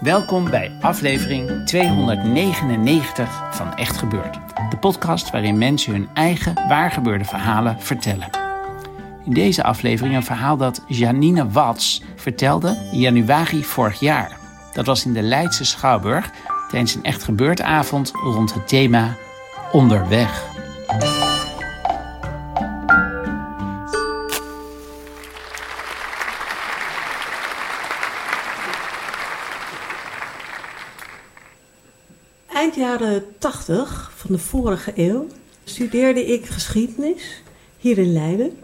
Welkom bij aflevering 299 van Echt Gebeurd. De podcast waarin mensen hun eigen waargebeurde verhalen vertellen. In deze aflevering een verhaal dat Janine Watts vertelde in januari vorig jaar. Dat was in de Leidse Schouwburg tijdens een Echt Gebeurd avond rond het thema Onderweg. Eind jaren 80 van de vorige eeuw studeerde ik geschiedenis hier in Leiden.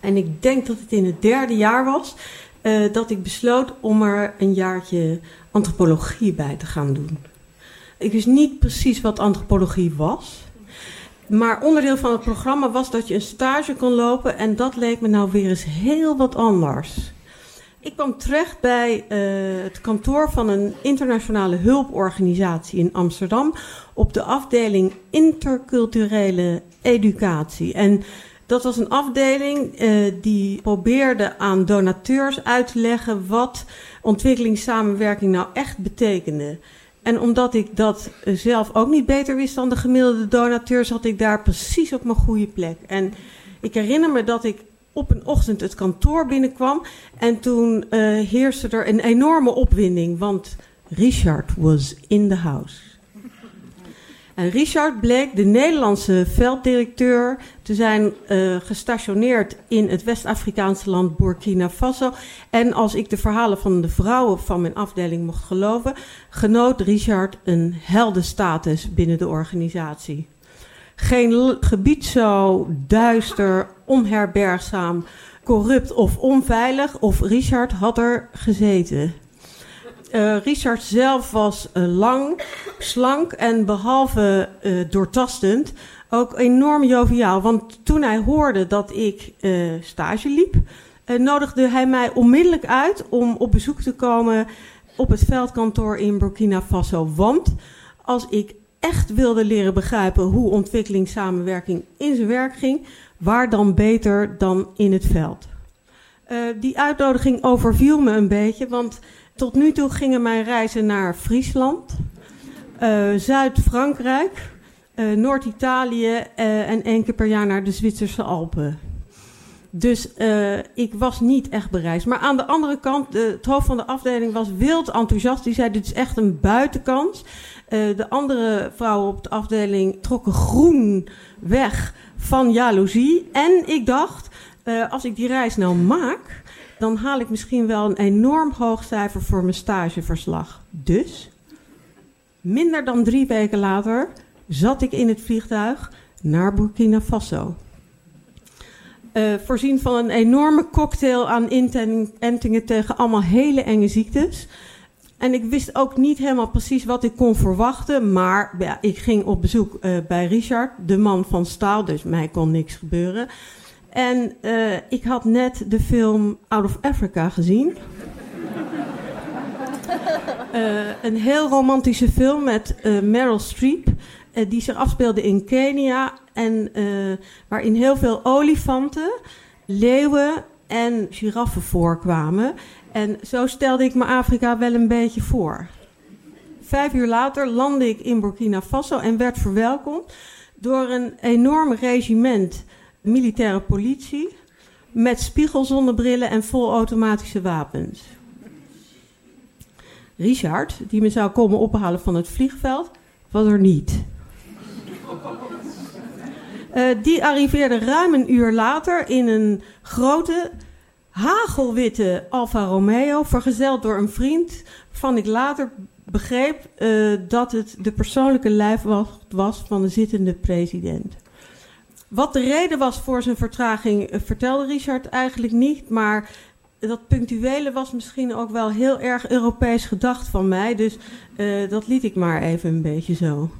En ik denk dat het in het derde jaar was eh, dat ik besloot om er een jaartje antropologie bij te gaan doen. Ik wist niet precies wat antropologie was. Maar onderdeel van het programma was dat je een stage kon lopen en dat leek me nou weer eens heel wat anders. Ik kwam terecht bij uh, het kantoor van een internationale hulporganisatie in Amsterdam op de afdeling interculturele educatie. En dat was een afdeling uh, die probeerde aan donateurs uit te leggen wat ontwikkelingssamenwerking nou echt betekende. En omdat ik dat zelf ook niet beter wist dan de gemiddelde donateur, zat ik daar precies op mijn goede plek. En ik herinner me dat ik op een ochtend het kantoor binnenkwam. En toen uh, heerste er een enorme opwinding, want Richard was in the house. En Richard bleek de Nederlandse velddirecteur te zijn uh, gestationeerd in het West-Afrikaanse land Burkina Faso. En als ik de verhalen van de vrouwen van mijn afdeling mocht geloven, genoot Richard een heldenstatus binnen de organisatie geen gebied zo duister, onherbergzaam, corrupt of onveilig. Of Richard had er gezeten. Uh, Richard zelf was uh, lang, slank en behalve uh, doortastend ook enorm joviaal. Want toen hij hoorde dat ik stage liep, nodigde hij mij onmiddellijk uit om op bezoek te komen op het veldkantoor in Burkina Faso. Want als ik echt wilde leren begrijpen hoe ontwikkelingssamenwerking in zijn werk ging, waar dan beter dan in het veld. Uh, die uitnodiging overviel me een beetje, want tot nu toe gingen mijn reizen naar Friesland, uh, Zuid-Frankrijk, uh, Noord-Italië en één keer per jaar naar de Zwitserse Alpen. Dus uh, ik was niet echt bereisd. Maar aan de andere kant, het hoofd van de afdeling was wild enthousiast. Die zei: Dit is echt een buitenkans. Uh, de andere vrouwen op de afdeling trokken groen weg van jaloezie. En ik dacht: uh, als ik die reis nou maak, dan haal ik misschien wel een enorm hoog cijfer voor mijn stageverslag. Dus, minder dan drie weken later, zat ik in het vliegtuig naar Burkina Faso. Uh, voorzien van een enorme cocktail aan intentingen tegen allemaal hele enge ziektes. En ik wist ook niet helemaal precies wat ik kon verwachten. Maar ja, ik ging op bezoek uh, bij Richard, de man van staal, dus mij kon niks gebeuren. En uh, ik had net de film Out of Africa gezien. een heel romantische film met Meryl Streep. Die zich afspeelde in Kenia. En uh, waarin heel veel olifanten, leeuwen en giraffen voorkwamen. En zo stelde ik me Afrika wel een beetje voor. Vijf uur later landde ik in Burkina Faso en werd verwelkomd door een enorm regiment militaire politie met spiegelzonnebrillen en volautomatische wapens. Richard, die me zou komen ophalen van het vliegveld, was er niet. Uh, die arriveerde ruim een uur later in een grote hagelwitte Alfa Romeo, vergezeld door een vriend, van ik later begreep eh, dat het de persoonlijke lijfwacht was van de zittende president. Wat de reden was voor zijn vertraging, eh, vertelde Richard eigenlijk niet, maar dat punctuele was misschien ook wel heel erg Europees gedacht van mij, dus eh, dat liet ik maar even een beetje zo.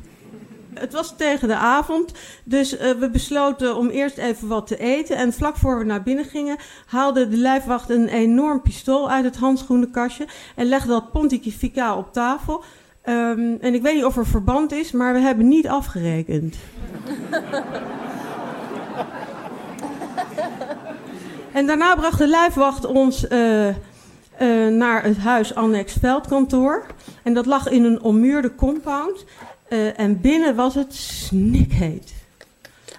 Het was tegen de avond, dus uh, we besloten om eerst even wat te eten. En vlak voor we naar binnen gingen, haalde de lijfwacht een enorm pistool uit het handschoenenkastje en legde dat pontificaal op tafel. Um, en ik weet niet of er verband is, maar we hebben niet afgerekend. en daarna bracht de lijfwacht ons uh, uh, naar het huis Annex Veldkantoor. En dat lag in een ommuurde compound. Uh, en binnen was het snikheet.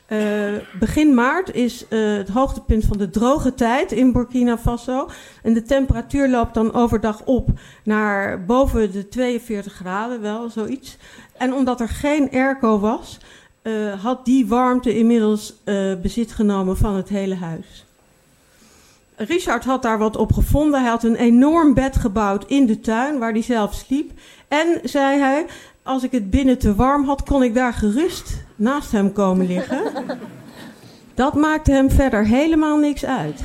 Uh, begin maart is uh, het hoogtepunt van de droge tijd in Burkina Faso. En de temperatuur loopt dan overdag op naar boven de 42 graden, wel zoiets. En omdat er geen airco was, had die warmte inmiddels bezit genomen van het hele huis. Richard had daar wat op gevonden. Hij had een enorm bed gebouwd in de tuin waar hij zelf sliep. En, zei hij, als ik het binnen te warm had, kon ik daar gerust naast hem komen liggen. Dat maakte hem verder helemaal niks uit.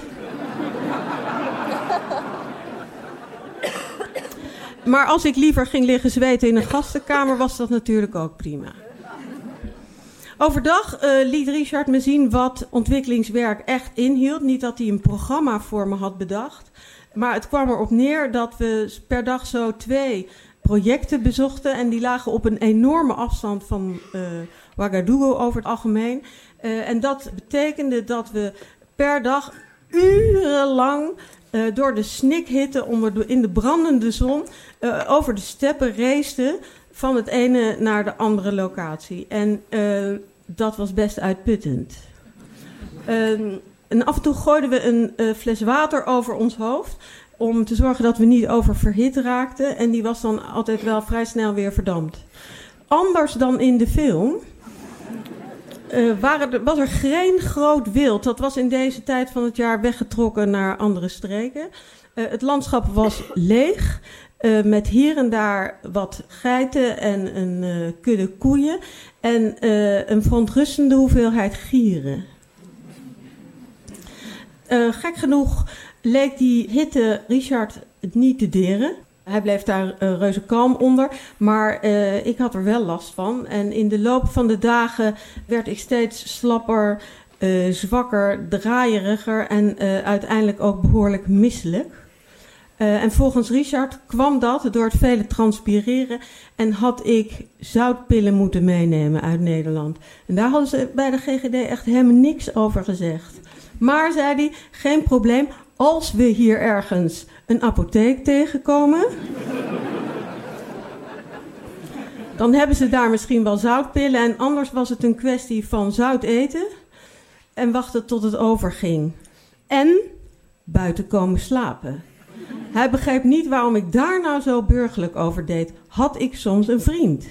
Maar als ik liever ging liggen zweten in een gastenkamer, was dat natuurlijk ook prima. Overdag uh, liet Richard me zien wat ontwikkelingswerk echt inhield. Niet dat hij een programma voor me had bedacht. Maar het kwam erop neer dat we per dag zo twee projecten bezochten. En die lagen op een enorme afstand van uh, Ouagadougou over het algemeen. Uh, en dat betekende dat we per dag urenlang uh, door de snikhitte onder de, in de brandende zon over de steppen reisden van het ene naar de andere locatie. En dat was best uitputtend. Ehm, en af en toe gooiden we een fles water over ons hoofd om te zorgen dat we niet oververhit raakten. En die was dan altijd wel vrij snel weer verdampt. Anders dan in de film uh, waren was er geen groot wild. Dat was in deze tijd van het jaar weggetrokken naar andere streken. Uh, het landschap was leeg. Uh, met hier en daar wat geiten en een kudde koeien. En een verontrustende hoeveelheid gieren. gek genoeg leek die hitte Richard het niet te deren. Hij bleef daar uh, reuze kalm onder, maar uh, ik had er wel last van. En in de loop van de dagen werd ik steeds slapper, uh, zwakker, draaieriger en uiteindelijk ook behoorlijk misselijk. en volgens Richard kwam dat door het vele transpireren en had ik zoutpillen moeten meenemen uit Nederland. En daar hadden ze bij de GGD echt helemaal niks over gezegd. Maar, zei hij, geen probleem, als we hier ergens een apotheek tegenkomen, dan hebben ze daar misschien wel zoutpillen. En anders was het een kwestie van zout eten en wachten tot het overging. En buiten komen slapen. Hij begreep niet waarom ik daar nou zo burgerlijk over deed. Had ik soms een vriend?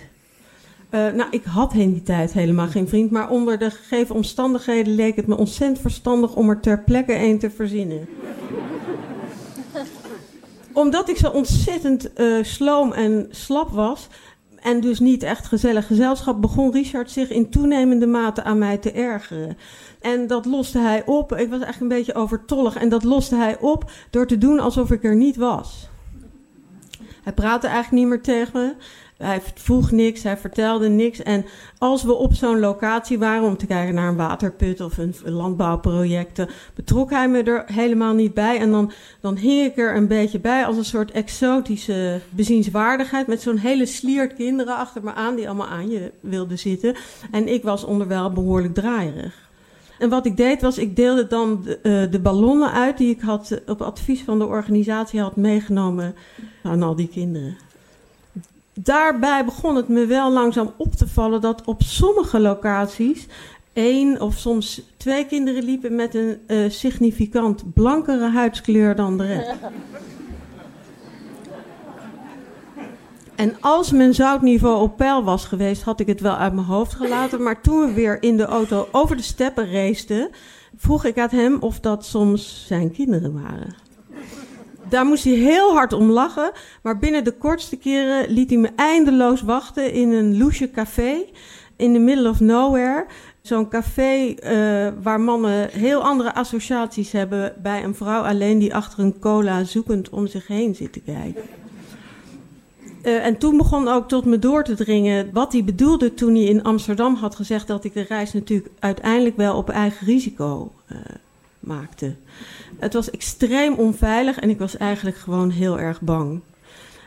Uh, nou, ik had in die tijd helemaal geen vriend, maar onder de gegeven omstandigheden leek het me ontzettend verstandig om er ter plekke een te verzinnen. Omdat ik zo ontzettend uh, sloom en slap was, en dus niet echt gezellig gezelschap, begon Richard zich in toenemende mate aan mij te ergeren. En dat loste hij op. Ik was echt een beetje overtollig. En dat loste hij op door te doen alsof ik er niet was. Hij praatte eigenlijk niet meer tegen me. Hij vroeg niks, hij vertelde niks. En als we op zo'n locatie waren om te kijken naar een waterput of een landbouwproject, betrok hij me er helemaal niet bij. En dan, dan hing ik er een beetje bij als een soort exotische bezienswaardigheid. Met zo'n hele sliert kinderen achter me aan die allemaal aan je wilden zitten. En ik was onderwijl behoorlijk draaierig. En wat ik deed was, ik deelde dan de, uh, de ballonnen uit die ik had op advies van de organisatie had meegenomen aan al die kinderen daarbij begon het me wel langzaam op te vallen dat op sommige locaties één of soms twee kinderen liepen met een uh, significant blankere huidskleur dan de rest. En als mijn zoutniveau op peil was geweest, had ik het wel uit mijn hoofd gelaten. Maar toen we weer in de auto over de steppen raceten, vroeg ik aan hem of dat soms zijn kinderen waren. Daar moest hij heel hard om lachen, maar binnen de kortste keren liet hij me eindeloos wachten in een loesje café in the middle of nowhere. Zo'n café uh, waar mannen heel andere associaties hebben bij een vrouw alleen die achter een cola zoekend om zich heen zit te kijken. Uh, en toen begon ook tot me door te dringen wat hij bedoelde toen hij in Amsterdam had gezegd dat ik de reis natuurlijk uiteindelijk wel op eigen risico uh, maakte. Het was extreem onveilig en ik was eigenlijk gewoon heel erg bang.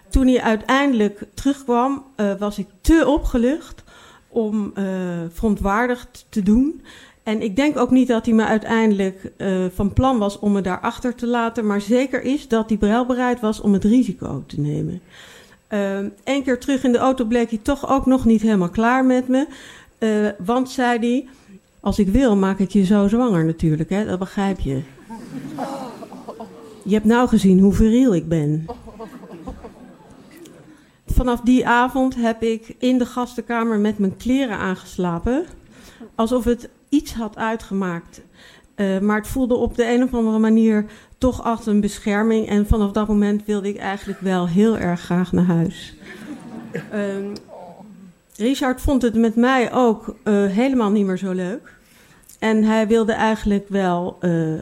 Toen hij uiteindelijk terugkwam, uh, was ik te opgelucht om uh, verontwaardigd te doen. En ik denk ook niet dat hij me uiteindelijk uh, van plan was om me daarachter te laten, maar zeker is dat hij wel bereid was om het risico te nemen. Eén uh, keer terug in de auto bleek hij toch ook nog niet helemaal klaar met me. Want zei hij: Als ik wil, maak ik je zo zwanger natuurlijk, hè? dat begrijp je. Je hebt nou gezien hoe viriel ik ben. Vanaf die avond heb ik in de gastenkamer met mijn kleren aangeslapen. Alsof het iets had uitgemaakt. Uh, maar het voelde op de een of andere manier toch als een bescherming. En vanaf dat moment wilde ik eigenlijk wel heel erg graag naar huis. Uh, Richard vond het met mij ook uh, helemaal niet meer zo leuk. En hij wilde eigenlijk wel uh,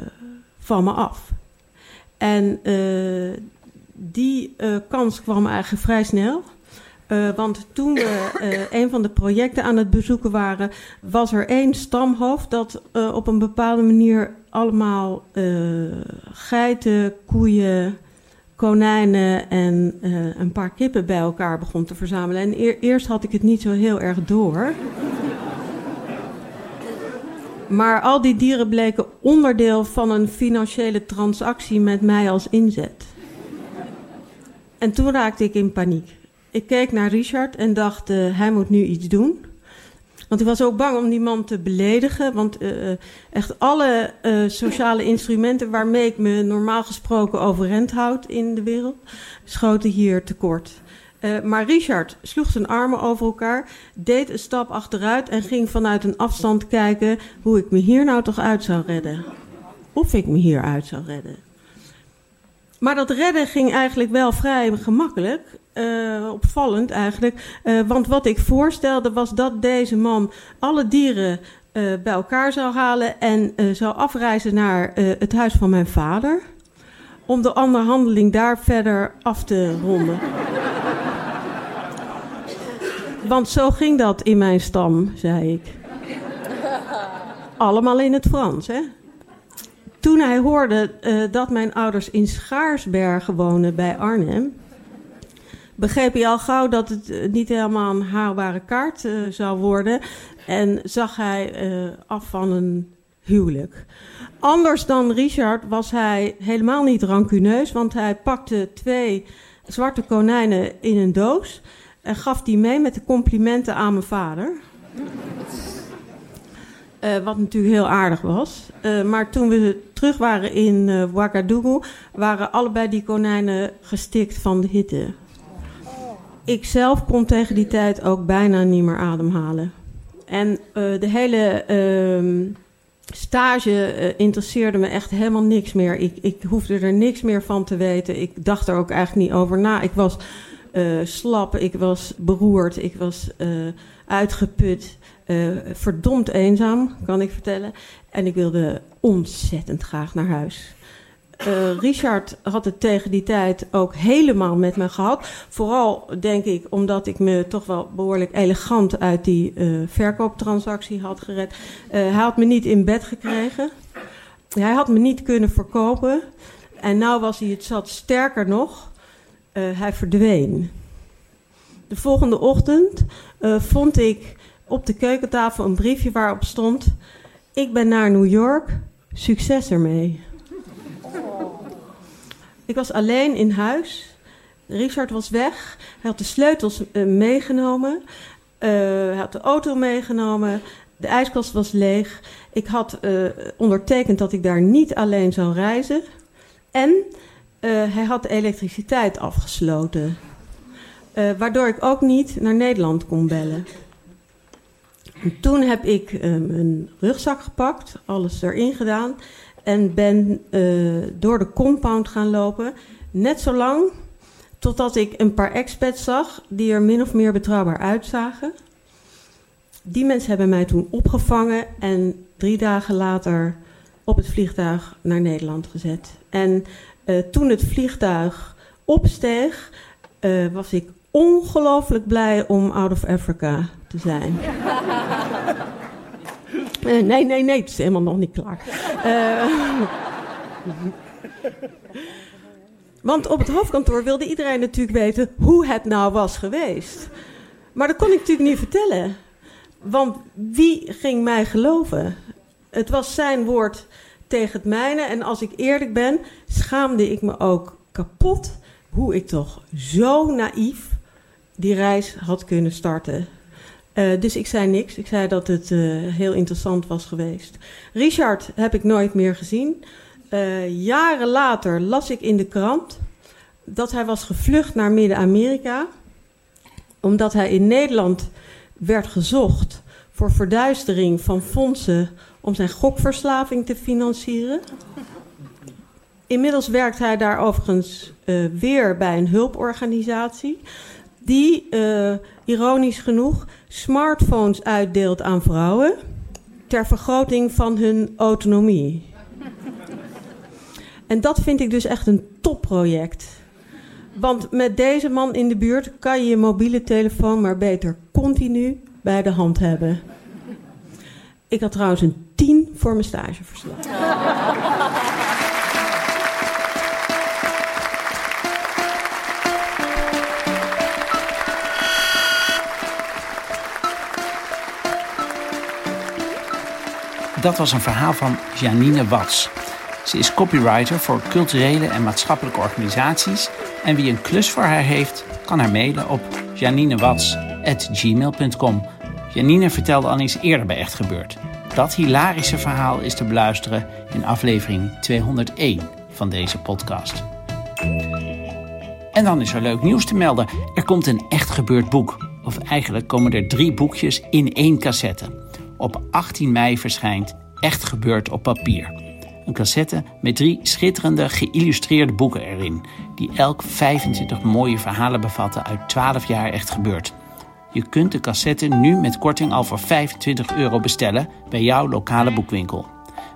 van me af. En uh, die uh, kans kwam eigenlijk vrij snel. Uh, want toen we een van de projecten aan het bezoeken waren, was er één stamhoofd dat op een bepaalde manier allemaal geiten, koeien, konijnen en een paar kippen bij elkaar begon te verzamelen. En eer, eerst had ik het niet zo heel erg door. Maar al die dieren bleken onderdeel van een financiële transactie met mij als inzet. En toen raakte ik in paniek. Ik keek naar Richard en dacht, uh, hij moet nu iets doen. Want ik was ook bang om die man te beledigen. Want uh, echt alle sociale instrumenten waarmee ik me normaal gesproken overeind houd in de wereld, schoten hier tekort. Uh, maar Richard sloeg zijn armen over elkaar, deed een stap achteruit en ging vanuit een afstand kijken hoe ik me hier nou toch uit zou redden. Of ik me hier uit zou redden. Maar dat redden ging eigenlijk wel vrij gemakkelijk. Uh, opvallend eigenlijk. Uh, want wat ik voorstelde was dat deze man alle dieren bij elkaar zou halen en zou afreizen naar het huis van mijn vader. Om de onderhandeling daar verder af te ronden. Want zo ging dat in mijn stam, zei ik. Allemaal in het Frans, hè? Toen hij hoorde uh, dat mijn ouders in Schaarsbergen wonen bij Arnhem, begreep hij al gauw dat het niet helemaal een haalbare kaart uh, zou worden. En zag hij af van een huwelijk. Anders dan Richard was hij helemaal niet rancuneus, want hij pakte twee zwarte konijnen in een doos en gaf die mee met de complimenten aan mijn vader. Uh, wat natuurlijk heel aardig was. Uh, maar toen we terug waren in uh, Ouagadougou, waren allebei die konijnen gestikt van de hitte. Ik zelf kon tegen die tijd ook bijna niet meer ademhalen. En de hele uh, stage interesseerde me echt helemaal niks meer. Ik, ik hoefde er niks meer van te weten. Ik dacht er ook eigenlijk niet over na. Ik was slap, ik was beroerd, ik was uitgeput. Uh, verdomd eenzaam, kan ik vertellen. En ik wilde ontzettend graag naar huis. Uh, Richard had het tegen die tijd ook helemaal met me gehad. Vooral denk ik omdat ik me toch wel behoorlijk elegant uit die uh, verkooptransactie had gered. hij had me niet in bed gekregen. Hij had me niet kunnen verkopen. En nou was hij het zat. Sterker nog, hij verdween. De volgende ochtend vond ik op de keukentafel een briefje waarop stond: Ik ben naar New York, succes ermee. Ik was alleen in huis. Richard was weg. Hij had de sleutels uh, meegenomen. Hij had de auto meegenomen. De ijskast was leeg. Ik had ondertekend dat ik daar niet alleen zou reizen. En hij had de elektriciteit afgesloten. eh, waardoor ik ook niet naar Nederland kon bellen. En toen heb ik een rugzak gepakt, alles erin gedaan en ben door de compound gaan lopen. Net zo lang totdat ik een paar expats zag die er min of meer betrouwbaar uitzagen. Die mensen hebben mij toen opgevangen en drie dagen later op het vliegtuig naar Nederland gezet. En uh, toen het vliegtuig opsteeg, uh, was ik ongelooflijk blij om out of Africa te zijn. Uh, nee, nee, nee, het is helemaal nog niet klaar. want op het hoofdkantoor wilde iedereen natuurlijk weten hoe het nou was geweest. Maar dat kon ik natuurlijk niet vertellen. Want wie ging mij geloven? Het was zijn woord tegen het mijne. En als ik eerlijk ben, schaamde ik me ook kapot hoe ik toch zo naïef die reis had kunnen starten. Uh, dus ik zei niks. Ik zei dat het uh, heel interessant was geweest. Richard heb ik nooit meer gezien. Uh, jaren later las ik in de krant dat hij was gevlucht naar Midden-Amerika. Omdat hij in Nederland werd gezocht voor verduistering van fondsen om zijn gokverslaving te financieren. Inmiddels werkt hij daar overigens uh, weer bij een hulporganisatie. Die, uh, ironisch genoeg, smartphones uitdeelt aan vrouwen. ter vergroting van hun autonomie. En dat vind ik dus echt een topproject. Want met deze man in de buurt kan je je mobiele telefoon maar beter continu bij de hand hebben. Ik had trouwens een 10 voor mijn stageverslag. Dat was een verhaal van Janine Watts. Ze is copywriter voor culturele en maatschappelijke organisaties. En wie een klus voor haar heeft, kan haar mailen op janinewats.gmail.com. Janine vertelde al eens eerder bij Echt Gebeurd. Dat hilarische verhaal is te beluisteren in aflevering 201 van deze podcast. En dan is er leuk nieuws te melden. Er komt een Echt Gebeurd boek. Of eigenlijk komen er drie boekjes in één cassette. Op 18 mei verschijnt Echt Gebeurd op papier. Een cassette met drie schitterende geïllustreerde boeken erin, die elk 25 mooie verhalen bevatten uit 12 jaar Echt Gebeurd. Je kunt de cassette nu met korting al voor 25 euro bestellen bij jouw lokale boekwinkel.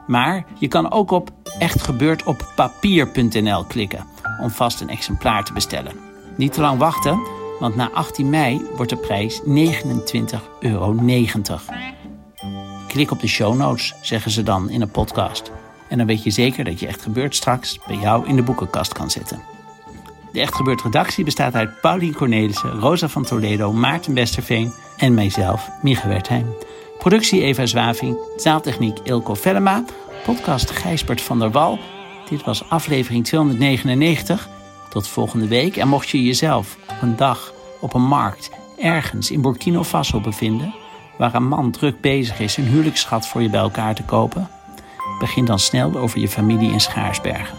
Maar je kan ook op echtgebeurdoppapier.nl klikken om vast een exemplaar te bestellen. Niet te lang wachten, want na 18 mei wordt de prijs 29,90 euro. Klik op de show notes, zeggen ze dan in een podcast. En dan weet je zeker dat je Echt Gebeurd straks bij jou in de boekenkast kan zetten. De Echt Gebeurd redactie bestaat uit Paulien Cornelissen, Rosa van Toledo, Maarten Westerveen en mijzelf, Mieke Wertheim. Productie Eva Zwaving, zaaltechniek Ilko Vellema, podcast Gijsbert van der Wal. Dit was aflevering 299. Tot volgende week. En mocht je jezelf op een dag op een markt ergens in Burkina Faso bevinden, waar een man druk bezig is een huwelijksschat voor je bij elkaar te kopen, begin dan snel over je familie in Schaarsbergen.